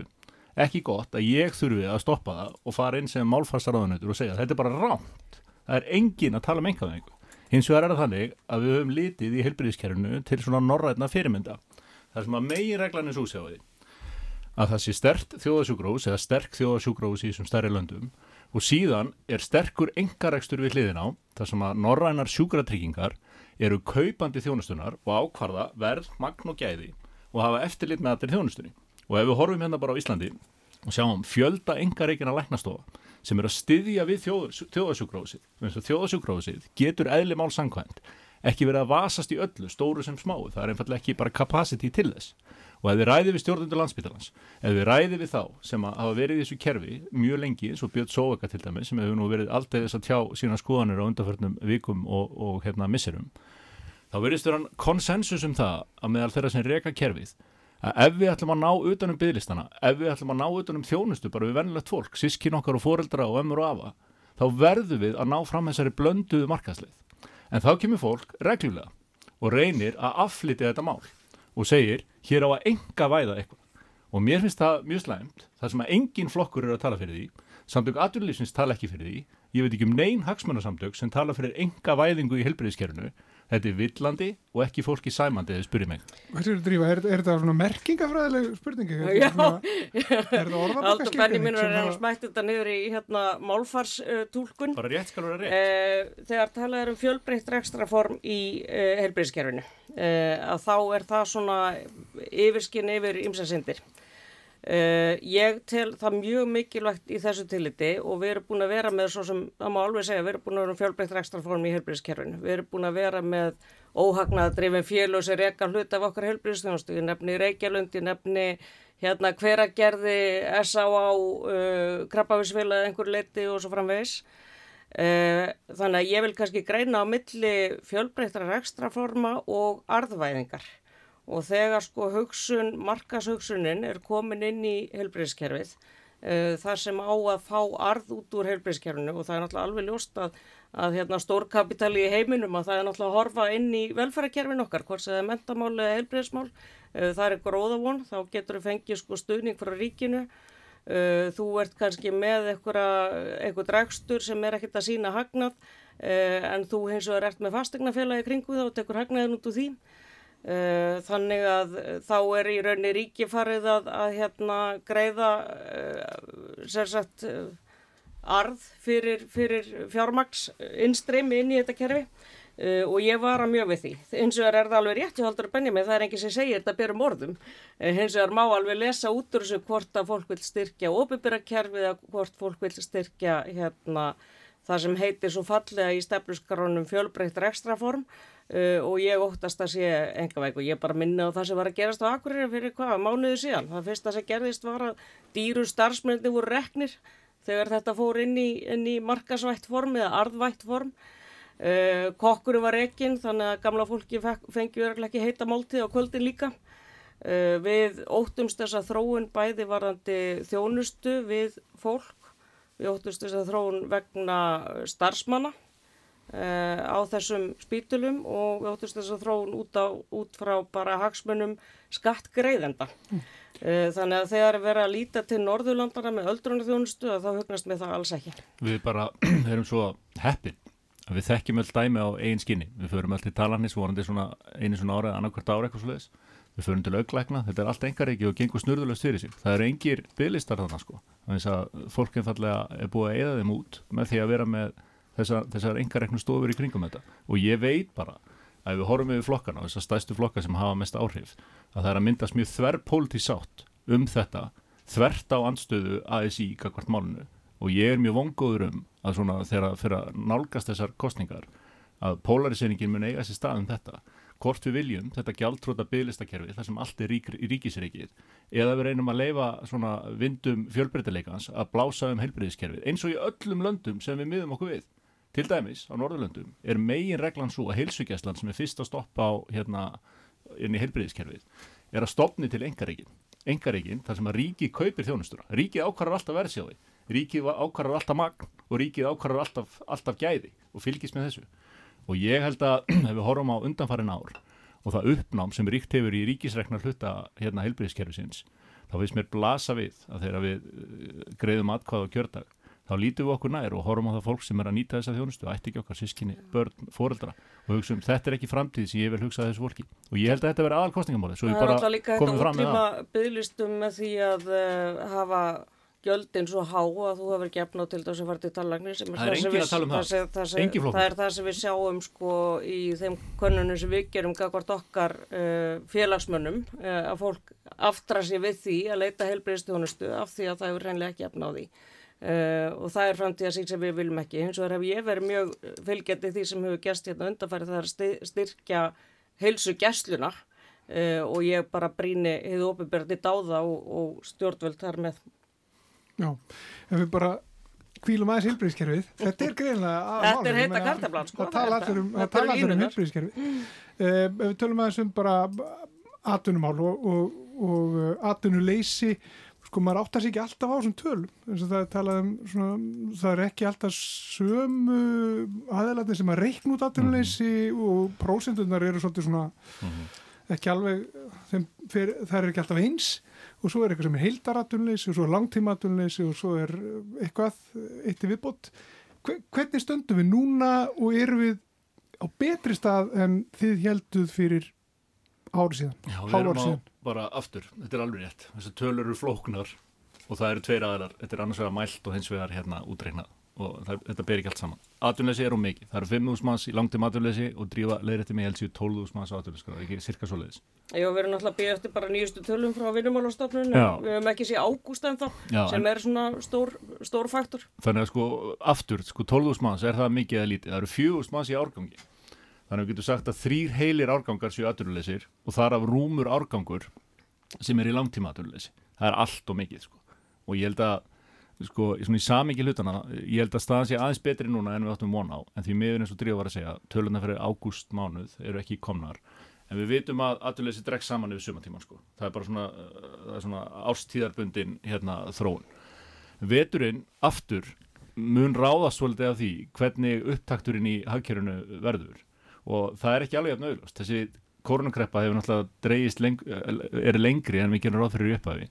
Speaker 6: ekki gott að ég þurfi að stoppa það og fara inn sem málfarsaraðanautur og segja þetta er bara rámt. Það er engin að tala um engavæðingu. Hins vegar er það þannig að við höfum litið í heilbriðiskerfinu til svona norrætna fyrirmynda. Það sem að megin reglan er svo sjáði að það sé stert þjóðasjúgrós eða sterk þjóðasjúgrós í þessum stærri löndum og síðan er sterkur engarekstur við hliðin á þar sem að norrænar sjúkratryggingar eru kaupandi þjónustunar og ákvarða verð, magn og gæði og hafa eftirlit með allir þjónustunni. Og ef við horfum hérna bara á Íslandi og sjáum fjölda engareikina læknastofa sem er að styðja við þjóðasjúgrósið, þjóðasjúgrósið getur eðli mál sangkvæmt ekki verið að vasast í öllu, stóru sem smáu, það er einfallega ekki bara capacity til þess. Og ef við ræðum við stjórnundur landsbytalans, ef við ræðum við þá sem hafa verið í þessu kerfi mjög lengi, eins og Björn Sóvaka til dæmis, sem hefur nú verið aldrei þess að tjá sína skoðanir á undarförnum vikum og, og hérna misserum, þá verðist vera konsensus um það að meðal þeirra sem reka kerfið að ef við ætlum að ná utanum bygglistana, ef við ætlum að ná utanum þjónustu bara við vennilegt fólk, sískin okkar og foreldra og ömmur og afa, þá verðum við að ná fram þessari blönduðu markaðslið. En þá kemur fólk reglulega og reynir að affliti þetta mál og segir, hér á að enga væða eitthvað. Og mér finnst það mjög slæmt, þar sem að engin flokkur eru að tala fyrir því, samtök aturlýfsins tala ekki fyrir því, ég veit ekki um neyn hagsmannasamtök sem tala fyrir enga væðingu í helbriðiskerfinu, þetta er villandi og ekki fólki sæmandi eða spyrir mig.
Speaker 2: Hvað séu drífa, er, er þetta svona merkingafræðileg spurningi? Er
Speaker 7: Já.
Speaker 2: þetta Er þetta orðabaka
Speaker 7: Aldur Benni minn er að reyna að smætti þetta niður í hérna málfarstúlkun.
Speaker 6: Bara rétt skal vera rétt.
Speaker 7: Eh, þegar talað er um fjölbreytt rekstraform í uh, helbriðskerfinu uh, að þá er það svona yfirskinn yfir ymsasindir. Uh, ég tel það mjög mikilvægt í þessu tilliti og við erum búin að vera með svo sem, það má alveg segja, við erum búin að vera um fjölbreytt rekstraform í helbriðskerfinu. Við erum búin að vera með óhagnaðadrifin félög sem reka hlut af okkar helbriðsþjónustu. Ég nefni Reykjalund, ég nefni hérna hveragerði, S.A.A. Uh, krabbavísfélagi einhver leiti og svo framvegis. Uh, þannig að ég vil kannski greina á milli fjölbreyttra rekstraforma og arðvæðingar og þegar sko hugsun, markashugsunin er komin inn í helbriðskerfið uh, þar sem á að fá arð út úr helbriðskerfinu og það er náttúrulega alveg ljóst að, að hérna, stórkapitali í heiminum að það er náttúrulega að horfa inn í velferðarkerfin okkar, hvort sem það er mentamál eða helbriðsmál, uh, það er gróðavon, þá getur þú fengið sko stuðning frá ríkinu Uh, þú ert kannski með eitthvað dragstur sem er ekkert að sína hagnað en þú hins vegar ert með fastegnafélagi kringu þá og tekur hagnaðin út úr því. Uh, þannig að þá er í raunni ríki farið að, að hérna, greiða sérsagt arð fyrir, fyrir fjármaks innstreymi inn í þetta kerfi. Uh, og ég var að mjög við því. Hins vegar er það alveg rétt, ég haldur að benja mig, það er enginn sem segir þetta berum orðum. Uh, hins vegar má alveg lesa út úr þessu hvort að fólk vil styrkja óbyrgirakerfið eða hvort fólk vil styrkja hérna, það sem heitir svo fallega í stefnusgránum fjölbreyttar ekstraform uh, og ég óttast að sé enga veik og ég bara minna á það sem var að gerast á Akureyri fyrir hvað, mánuðu síðan. Það fyrsta sem gerðist var að dýru starfsmyndi voru reknir þegar þetta fór inn í, í markasvætt form eða arðvætt form. Uh, kokkurinn var rekinn þannig að gamla fólki fengi verðarlega ekki heita máltið á kvöldin líka. Uh, við óttumst þessa þróun bæði varðandi þjónustu við fólk. Við óttumst þessa þróun vegna starfsmanna. Á þessum spítulum og við óttist þess að þróun út, á, út frá bara hagsmunum skattgreiðenda. Uh, þannig að þegar er verið að líta til Norðurlandana með öldrunarþjónustu að þá hugnast með það alls ekki.
Speaker 6: Við bara erum svo heppin að við þekkjum öll dæmi á eigin skinni. Við förum öll til talarnis, vorandi svona einu svona ára, annarkvært ára eitthvað svo leiðis. Við förum til auglækna, þetta er allt engareiki og gengur snurðulegst fyrir sig. Það eru engir bygglistar þarna sko. Þannig að fólk einfallega er búið að eða þeim út með því að vera með þessar, þessar engareiknu stofur í kringum þetta. Og ég veit bara að við horfum yfir flokkana, þessar stæstu flokka sem hafa mest áhrif, að það er að myndast mjög þverr pólitísátt um þetta, þvert á anstöðu ASI í kakvart málunu og ég er mjög vongóður um að svona þegar fyrir að nálgast þessar kostningar að polariseiningin mun eiga sér stað um þetta. Hvort við viljum þetta gjaldtróta bygglistakerfi þar sem allt er rík, ríkisreikið eða við reynum að leifa svona vindum fjölbreytileikans að blása um heilbreyðiskerfið eins og í öllum löndum sem við miðum okkur við til dæmis á Norðurlöndum er megin reglan svo að heilsugjastland sem er fyrst að stoppa á hérna inn í heilbreyðiskerfið er að stopni til engareikin engareikin þar sem að ríki kaupir þjónustura ríkið ákvarðar alltaf verðsjáði ríkið ákvarðar alltaf magn og ríkið ákvarðar alltaf, alltaf gæði og fylgist með þessu. Og ég held að ef við horfum á undanfarin ár og það uppnám sem ríkt hefur í ríkisregnar hluta hérna heilbríðiskerfisins þá finnst mér blasa við að þegar við eh, greiðum kjördag þá lítum við okkur nær og horfum á það fólk sem er að nýta þessa þjónustu, ætti ekki okkar sískinni, börn, fóreldra og hugsa um þetta er ekki framtíð sem ég vil hugsa þessu fólki. Og ég held að þetta verði aðal kostningamóli svo við
Speaker 7: Það er
Speaker 6: bara
Speaker 7: alltaf líka
Speaker 6: komum
Speaker 7: þetta
Speaker 6: fram með
Speaker 7: útlýma
Speaker 6: það.
Speaker 7: bygglistum með því að uh, hafa gjöldin svo há að þú hefur efna á til þess að fara til tallagni sem er
Speaker 6: Það er
Speaker 7: sem við-
Speaker 6: um það.
Speaker 7: sem- það, sem, það er það sem við sjáum sko í þeim könnunum sem við gerum gagvart okkar uh, félagsmönnum uh, að fólk aftra sig við því að leita heilbreyðstjónustu af því að það hefur reynlega ekki efna á því Uh, og það er framtíðasík sem við viljum ekki hins vegar hef ég verið mjög fylgjandi því sem hefur gæst hérna undanfæri það er styrkja heilsu gæsluna uh, og ég bara bríni hefur ofinberði dáða og, og stjórnvöld þar með
Speaker 2: Já, ef við bara kvílum aðeins heilbríðiskerfið, þetta er greinlega að
Speaker 7: Þetta er heita kartaflan, sko,
Speaker 2: Það tala allir um, um
Speaker 7: línurnar.
Speaker 2: heilbríðiskerfið. Uh, ef við tölum aðeins um bara atvinnumál og, og, og uh, atvinnuleysi, sko maður áttar sig ekki alltaf á þessum tölum. Þess að það er talað um, svona, það er ekki alltaf sömu aðeilatni sem að reikna út atvinnuleysi og prósentunar eru svolítið svona ekki alveg, fer, það er ekki alltaf eins og svo er eitthvað sem er heildarattunleysi og svo er langtímaattunleysi og svo er uh, eitthvað uh, eitt í viðbót. Hve- Hvernig stöndum við núna og erum við á betri stað en þið helduð fyrir ári síðan?
Speaker 6: Já, við
Speaker 2: hálfu
Speaker 6: erum
Speaker 2: ári
Speaker 6: á
Speaker 2: síðan?
Speaker 6: Bara aftur, þetta er alveg rétt. Þessi tölur eru flóknar og það eru tveir aðrar, þetta er annars vegar mælt og hins vegar hérna útreiknað. Og það, þetta ber ekki allt saman. Atvinnleysi er um mikið. Það eru 5.000 manns í langtum atvinnleysi og drífa leiðrætti mig helst í 12.000 manns á atvinnleysi ekki cirka svo leiðis.
Speaker 7: Já, við erum að býja eftir bara nýjustu tölum frá vinnumálastofnun við höfum ekki sé ágúst en þá sem er svona stór, stór faktor.
Speaker 6: Þannig að sko aftur, sko 12.000 manns er það mikið eða lítið, það eru 4.000 manns í árgangi þannig að við getum sagt að þrýr heilir árgangar séu atvinnuleysir og þar af rúmur árgangur sem er í langtíma atvinnuleysi það er allt og mikið sko. Og ég held að sko, í samingi hlutana ég held að staðan sé aðeins betri núna en við áttum von á. En því miður eins og Drífa var að segja töluna fyrir ágúst mánuð eru ekki komnar. En við vitum að atvinnuleysi dregst saman yfir sumatíman sko. Það er bara svona, það er svona ástíðarbundin hérna þróun. Veturinn aftur mun ráðast svolítið af því hvernig upptakturinn í hagkerfinu verður og það er ekki alveg jafn auðlust þessi koronakreppa hefur náttúrulega dreigist leng, er lengri en við gerum ráð fyrir upphafi.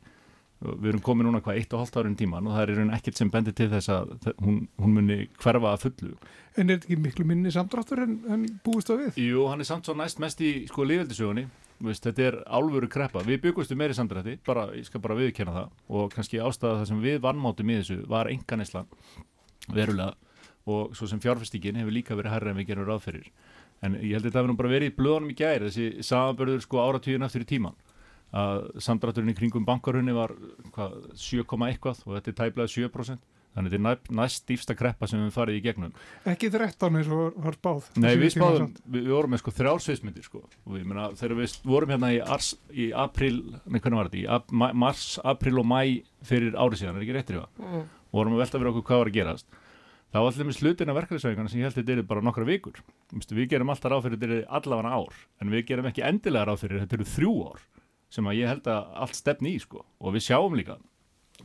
Speaker 6: Við erum komið núna hvað eitt og hálft árin tíman og það er í raun ekkert sem bendir til þess að hún, hún muni hverfa að fullu.
Speaker 2: En er þetta ekki miklu minni samdráttur en, en búist það við?
Speaker 6: Jú, hann er samt svo næst mest í sko lífveldisögunni þetta er álfuru kreppa, við byggumstu meiri samdrætti bara, ég skal bara viðkjanna það. Og kannski ástæða það sem við vannmátum í þessu var enganislan verulega. Og svo sem fjárfestingin hefur líka verið hærra en við gerum ráð fyrir en ég held að þetta hefur nú bara verið í blöðunum í gæri þessi samanbörður sko áratugin aftur í tíman að samdrátturinn í kringum bankarunni var hvað, 7, eitthvað og þetta er tæplega 7% þannig að þetta er næ- næst dýfsta kreppa sem við farið í gegnum.
Speaker 2: Ekki 13 eins og var spáð.
Speaker 6: Nei, við spáðum, við, við vorum með sko þrjár sviðsmyndir sko. Og ég meina þegar við vorum hérna í, ars, í april, nei hvernig var þetta, í ap, ma, mars, april og mæ fyrir árið síðan, er ekki réttir í það
Speaker 7: mm.
Speaker 6: og vorum að velta fyrir okkur hvað var að gerast þá allir með slutin af verkefnisvæðingarna sem ég held að þetta er bara nokkra vikur. Við gerum alltaf ráð fyrir þetta er allavega ár en við gerum ekki endilega ráð fyrir þetta eru þrjú ár sem að ég held að allt stefni í sko. Og við sjáum líka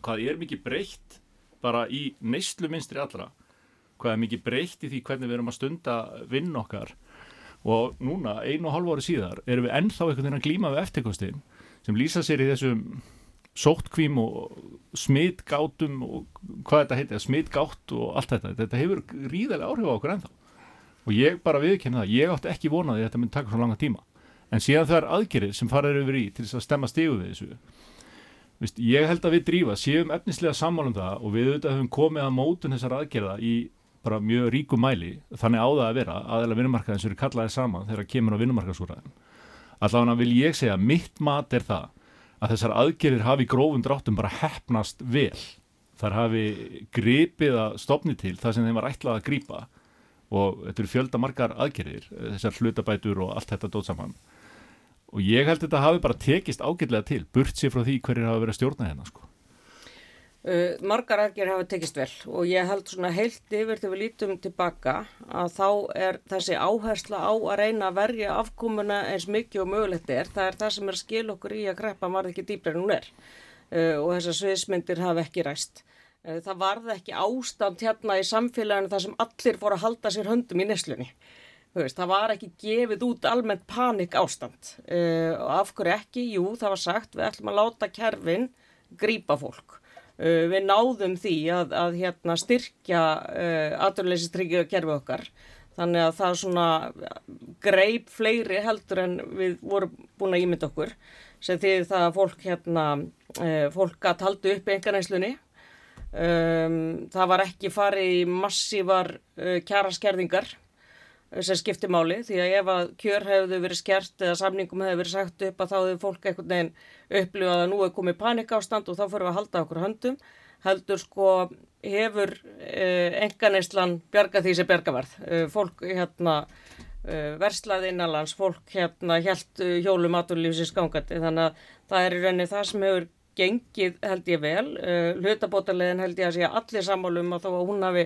Speaker 6: hvað er mikið breytt bara í neyslu minstri allra hvað er mikið breytt í því hvernig við erum að stunda vinn okkar. Og núna, einu og hálfu ári síðar erum við ennþá einhvern veginn að glíma við eftirkostin sem lýsa sér í þessum sóttkvím og smitgátum og hvað þetta heitir, smitgátt og allt þetta, þetta hefur ríðarlega áhrif á okkur ennþá. Og ég bara viðkynna það, ég átti ekki vonaði að þetta myndi taka svo langa tíma. En síðan það er aðgerið sem faraður yfir í til þess að stemma stígu við þessu Vist, ég held að við drífa, séum efnislega sammálum það og við auðvitað höfum komið að mótun þessar aðgerða í bara mjög ríku mæli. Þannig á það að vera aðeins vinnumarkaðin sem eru kallaði saman þegar kemur á vinnumarkaðsúræðin allavega vil ég segja mitt mat er það að þessar aðgerðir hafi grófum dráttum bara hefnast vel þar hafi gripið að stopni til það sem þeim var ætlað að grípa og þetta eru fjölda margar aðgerðir þessar hlutabætur og allt þetta dót saman og ég held þetta hafi bara tekist ágætlega til burt sér frá því hverjir hafa verið að stjórna hérna sko.
Speaker 7: Uh, margar aðgerð hafa tekist vel og ég held svona heilt yfir til við lítum tilbaka að þá er þessi áhersla á að reyna að verja afkomuna eins mikið og mögulegt er. Það er það sem er að skil okkur í að kreppa varð ekki dýbra en hún er uh, og þessar sviðsmyndir hafa ekki ræst. Uh, það varð ekki ástand hérna í samfélaginu þar sem allir fór að halda sér höndum í neslunni. Það var ekki gefið út almennt panik ástand og af hverju ekki, jú það var sagt við ætlum að láta kerfin grípa fólk. Uh, við náðum því að, að hérna, styrkja uh, aturleysistryggjum kerfi okkar. Þannig að það svona greip fleiri heldur en við vorum búin að ímynda okkur sem því það að fólk hérna, fólk að taldu upp einhvernæslunni um, það var ekki farið í massívar kjaraskerðingar sem skiptir máli því að ef að kjör hefðu verið skert eða samningum hefðu verið sagt upp að þá hefur fólk einhvern veginn upplifað að nú er komið panikástand og þá fyrir við að halda okkur höndum. Heldur sko hefur eh, enganeyslan bjarga því sem bjargavarð eh, fólk hérna eh, verslaði innanlands, fólk hérna helt eh, hjólum aturlífsins gangandi. Þannig að það er í rauninni það sem hefur gengið held ég vel. Eh, hlutabótarlegin held ég að sé allir sammálum að þó að hún hafi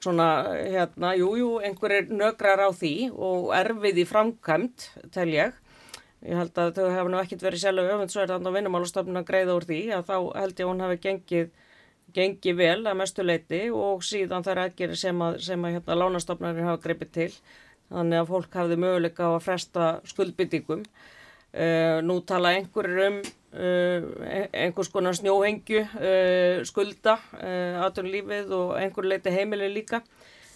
Speaker 7: svona, hérna, jújú, jú, einhverjir nögrar á því og erfið í framkvæmt, tel ég. Ég held að þau hefur nú ekkert verið sjálf öfund svo er þannig að vinnumálastofnun að greiða úr því að þá held ég að hún hefði gengið, gengið vel að mestu leiti og síðan þær aðgerir sem að, sem að hérna, lánastofnarnir hafa greipið til. Þannig að fólk hafði möguleika á að fresta skuldbyttingum. Uh, nú tala einhverjur um einhvers konar snjóhengju uh, skulda aðtunlífið og einhver leiti heimili líka.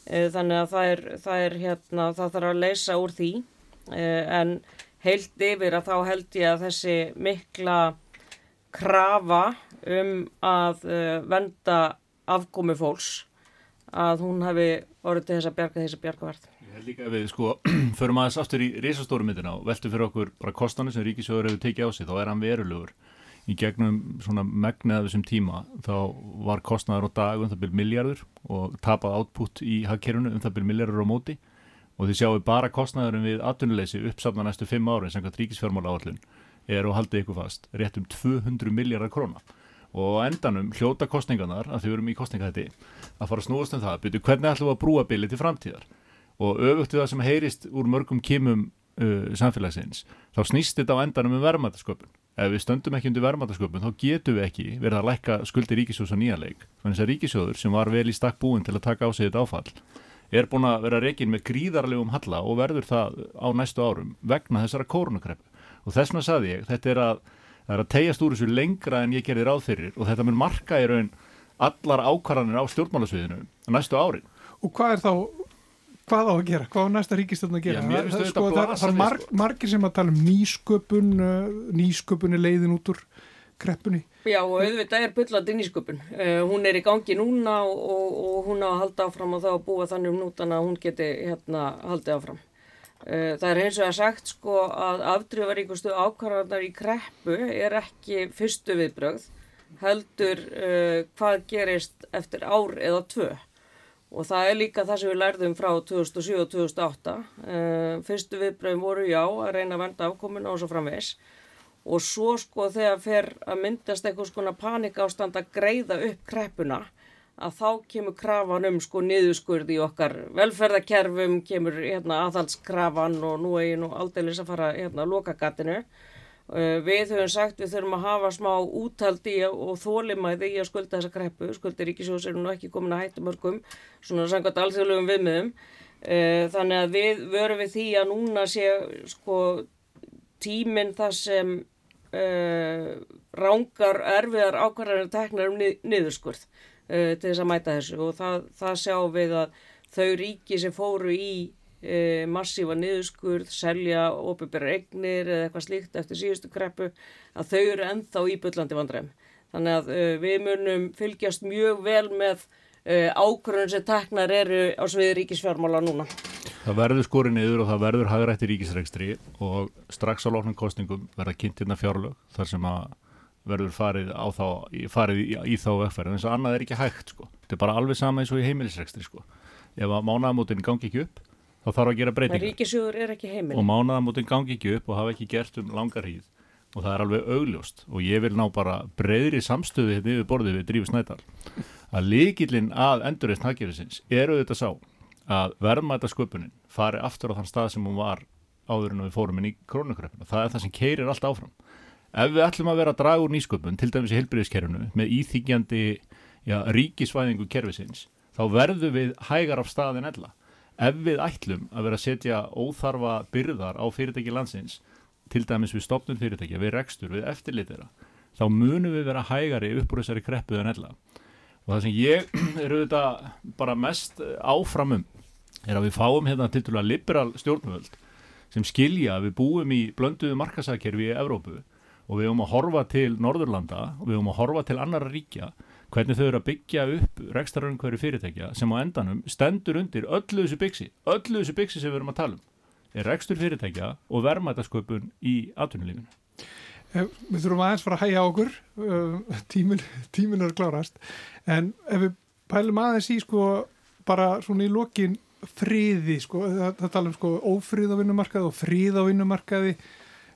Speaker 7: Þannig að það er, það er hérna, það þarf að leysa úr því. En heilt yfir að þá held ég að þessi mikla krafa um að venda afkomi fólks að hún hefði orðið til þess að bjarga þessi bjargaverð
Speaker 6: Líka við sko förum aðeins aftur í reysastóru myndina og veltum fyrir okkur bara kostanir sem Ríkisjóður hefur tekið á sig, þá er hann verulegur. Í gegnum svona megnaða þessum tíma, þá var kostnaður á dag um það byrj miljardur og tapað átput í hagkerfunu um það byrj miljardur á móti. Og þið sjáum bara kostnaðurum við atvinnuleysi uppsafna næstu fimm árin sem hvað Ríkisfjármála áallun er og haldið ykkur fast rétt um 200 miljardar króna og endanum hljóta kostningarnar að þau verum í kostninga þetta að fara að snúast um það, byrju hvernig ætlum við að brúa bilið til framtíðar? Og öfugt við það sem heyrist úr mörgum kimum uh, samfélagsins þá snýst þetta á endanum um verðmættasköpun ef við stöndum ekki undir verðmættasköpun þá getum við ekki verið að lækka skuldi ríkisjóðs á nýjanleik þannig að ríkisjóður sem var vel í stakk búin til að taka á sig þetta áfall er búin að vera reygin með gríðarlegum halla og verður það á næstu árum vegna þessara kórnukreppu og þess vegna saði ég, þetta er að, er að tegjast úr þessu lengra en ég gerði ráð fyrir og þetta mun marka í raun allar ákvarðanir á stjórnmálasviðinu næstu árin.
Speaker 2: Og hvað er þá hvað á að gera, hvað á næsta ríkistöldun að gera
Speaker 6: Já,
Speaker 2: það,
Speaker 6: þetta
Speaker 2: sko, það, það er marg,
Speaker 6: sko.
Speaker 2: margir sem að tala um nýsköpun uh, nýsköpun er leiðin út úr kreppunni
Speaker 7: Já og auðvitað er byllandi nýsköpun. Uh, hún er í gangi núna og, og, og hún á að halda áfram og þá að búa þannig um nútana að hún geti hérna haldið áfram. Uh, það er eins og að sagt sko að afdrifvaríkustu ákvarðarnar í kreppu er ekki fyrstu viðbrögð heldur uh, hvað gerist eftir ár eða tvö. Og það er líka það sem við lærðum frá 2007 og 2008. Uh, fyrstu viðbröðum voru já að reyna að venda afkomuna og svo framvegs og svo sko þegar fer að myndast eitthvað svona panikástand að greiða upp kreppuna að þá kemur krafan um sko niðurskurð í okkar velferðakerfum, kemur hérna aðhaldskrafan og nú er ég nú aldeilis að fara hérna að loka gatinu Uh, við höfum sagt við þurfum að hafa smá úthaldi og þólimæði í að skulda þessa kreppu. Skuldi ríkisjós er nú ekki komin að hættu mörgum, svona samkvæmt alþjóðlegum viðmiðum. Uh, þannig að við verum við því að núna sé sko tíminn það sem uh, rángar erfiðar ákvarðanir teknar um nið, niðurskurð uh, til þess að mæta þessu og það, það sjáum við að þau ríki sem fóru í uh, massífa niðurskurð, selja óbyrgberðar eignir eða eitthvað slíkt eftir síðustu kreppu að þau eru ennþá í byllandi vandræðum. Þannig að uh, við munum fylgjast mjög vel með uh, ákvarðanir sem teknar eru á sviði ríkisfjármála núna.
Speaker 6: Það verður skorið niður og það verður hagrætti ríkisregstri og strax á lóknum kostningum verða kynntirna fjárlög þar sem að verður farið, þá, farið í, í þá vegferð en þess að annað er ekki hægt sko. Þetta er bara alveg sama eins og í heimilisregstri sko. Ef að mánaðamótin gangi ekki upp þá þarf að gera breytingar og mánaðamótin gangi ekki upp og hafa ekki gert um langar hríð og það er alveg augljóst og ég vil ná bara breyðri samstöðu hérna yfir borðið við Drífi Snædal að líkillin að endurreist haggerðisins eru þetta sá að verðmæta sköpunin fari aftur á þann stað sem hún var áður en við fórum inn í krónukröppuna. Það er það sem keirir allt áfram. Ef við ætlum að vera að draga úr nýsköpun, til dæmis í heilbriðiskerfinu, með íþýgjandi já, ríkisvæðingu kerfisins, þá verðum við hægar af staðin ella. Ef við ætlum að vera að setja óþarfa byrðar á fyrirtæki landsins, til dæmis við stopnum fyrirtækja, við rekstur, við eftirlitira, þá munum við vera hægari upp úr þessari kreppu en ella. Og það sem ég er auðvitað bara mest áfram um er að við fáum hérna til dæmis liberal stjórnvöld sem skilja að við búum í blönduðu markasækerfi í Evrópu og við höfum að horfa til Norðurlanda og við höfum að horfa til annara ríkja hvernig þau eru að byggja upp rekstararinn hverju fyrirtækja sem á endanum stendur undir öllu þessu byggsi, öllu þessu byggsi sem við erum að tala um er rekstur fyrirtækja og verðmætasköpun í atvinnulífinu.
Speaker 2: Við þurfum aðeins fara að hægja okkur uh, tímin, tímin er klárast en ef við pælum aðeins í sko bara svona í lokin friði sko, það, það tala um sko ófrið á vinnumarkaði og frið á vinnumarkaði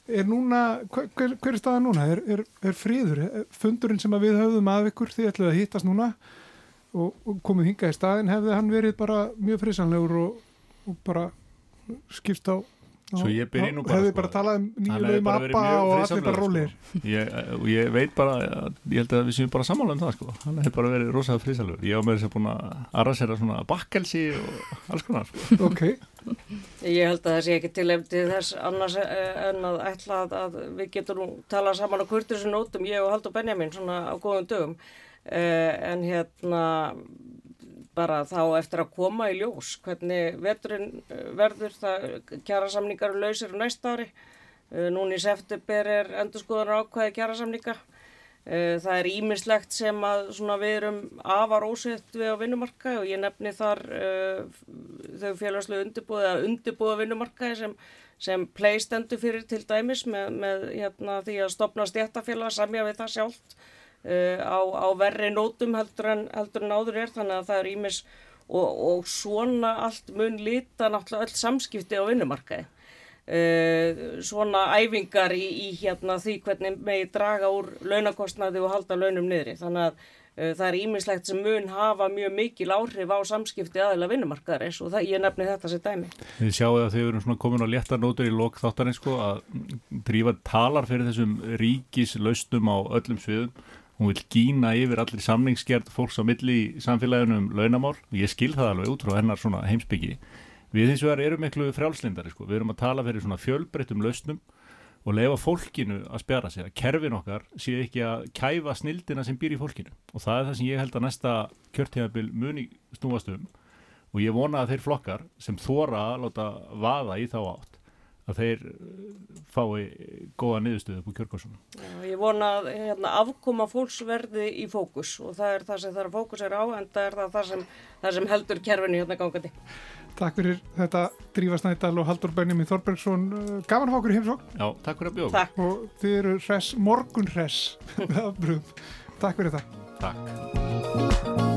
Speaker 2: er núna, hver, hver, er staða núna? Er, er, er friður? Er Fundurinn sem við höfðum af ykkur því ætluðu að hittast núna og, og komið hingað í staðin hefði hann verið bara mjög frisanlegur og, og bara skipst á
Speaker 6: Svo ég byrja nú bara,
Speaker 2: hefði
Speaker 6: sko,
Speaker 2: bara talað um nýju lögum
Speaker 6: mjög
Speaker 2: og allir bara
Speaker 6: sko.
Speaker 2: rólir
Speaker 6: ég, og ég veit bara, ég held að við séum bara sammála um það sko, hann hefur bara verið rosalega frisalur ég á með þess að búin að arrasera svona bakkelsi og alls konar sko.
Speaker 2: ok,
Speaker 7: Ég held að það sé ekki til eftir þess annars eh, en að ætla að, að við getum nú talað saman á kurtisum nótum, ég og Haldur Benjamin svona á góðum dögum. Uh, en hérna bara þá eftir að koma í ljós hvernig veturinn eh, verður það kjara samningar lausir næsta ári. Uh, núna í september er endurskoðanar ákvæði kjara samninga Uh, Það er ímislegt sem að við erum afar ósett við á vinnumarkaði og ég nefni þar uh, þau félagslega undirbúið að undirbúða vinnumarkaði sem, sem play stendur fyrir til dæmis með, með hérna, því að stopna stjættafélag samja við það sjálft uh, á, á verri nótum heldur en, heldur en áður er þannig að það er ímis og, og svona allt mun líta náttúrulega öll samskipti á vinnumarkaði. Uh, svona æfingar í, í hérna því hvernig megi draga úr launakostnaði og halda launum niðri þannig að uh, það er ímislegt sem mun hafa mjög mikil áhrif á samskipti aðila vinnumarkaðaris og það, ég nefni þetta sér dæmi
Speaker 6: Við sjáum að þau eru komin á léttar nótur í lok þáttarinn sko að drífa talar fyrir þessum ríkislausnum á öllum sviðum. Hún vil gína yfir allir samningsgerð fólks á milli í samfélaginu um launamál og ég skil það alveg út frá hennar svona heimsbyggi. Við hins vegar erum miklu frjálslindari sko. Við erum að tala fyrir svona fjölbreyttum lausnum og leifa fólkinu að spjara sig að kerfin okkar sé ekki að kæfa snildina sem býr í fólkinu og það er það sem ég held að næsta kjörtímabil muni snúast um og ég vona að þeir flokkar sem þóra að láta vaða í þá átt að þeir eh, fái góða niðurstöðu upp úr kjörgóðsuna.
Speaker 7: Já, Ég vona að hérna, afkoma fólks verði í fókus og það er það sem það er að fókus er á en það er það, það, sem, það sem heldur kerfinu hérna gangandi.
Speaker 2: takk fyrir þetta Drífa Snædal og Haldur Benjamin Þorbergsson gaman að fá okkur í heimsókn
Speaker 6: Já, takk fyrir að bjóða.
Speaker 7: Takk.
Speaker 2: og þið eru morgun hress með afbröðum. takk fyrir þetta
Speaker 6: Takk.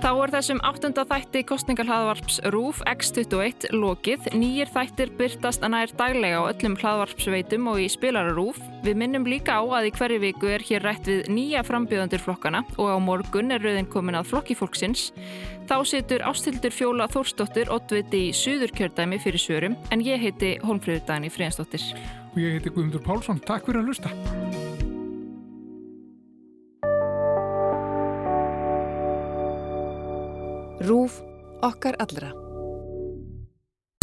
Speaker 3: Þá er þessum áttunda þætti kostningalhlaðvarps RÚF X21 lokið. Nýjir þættir byrtast að nær daglega á öllum hlaðvarpsveitum og í spilara RÚF. Við minnum líka á að í hverju viku er hér rætt við nýja frambjöðandur flokkana og á morgun er rauðin komin að flokki fólksins. Þá situr Ástildur Fjóla Þórsdóttir Ottviti í Suðurkjördæmi fyrir svörum en ég heiti Holmfríður Dagni Fríðansdóttir.
Speaker 2: Og ég heiti Guðmundur Pálsson. Takk fyrir að lusta.
Speaker 1: RÚF okkar allra.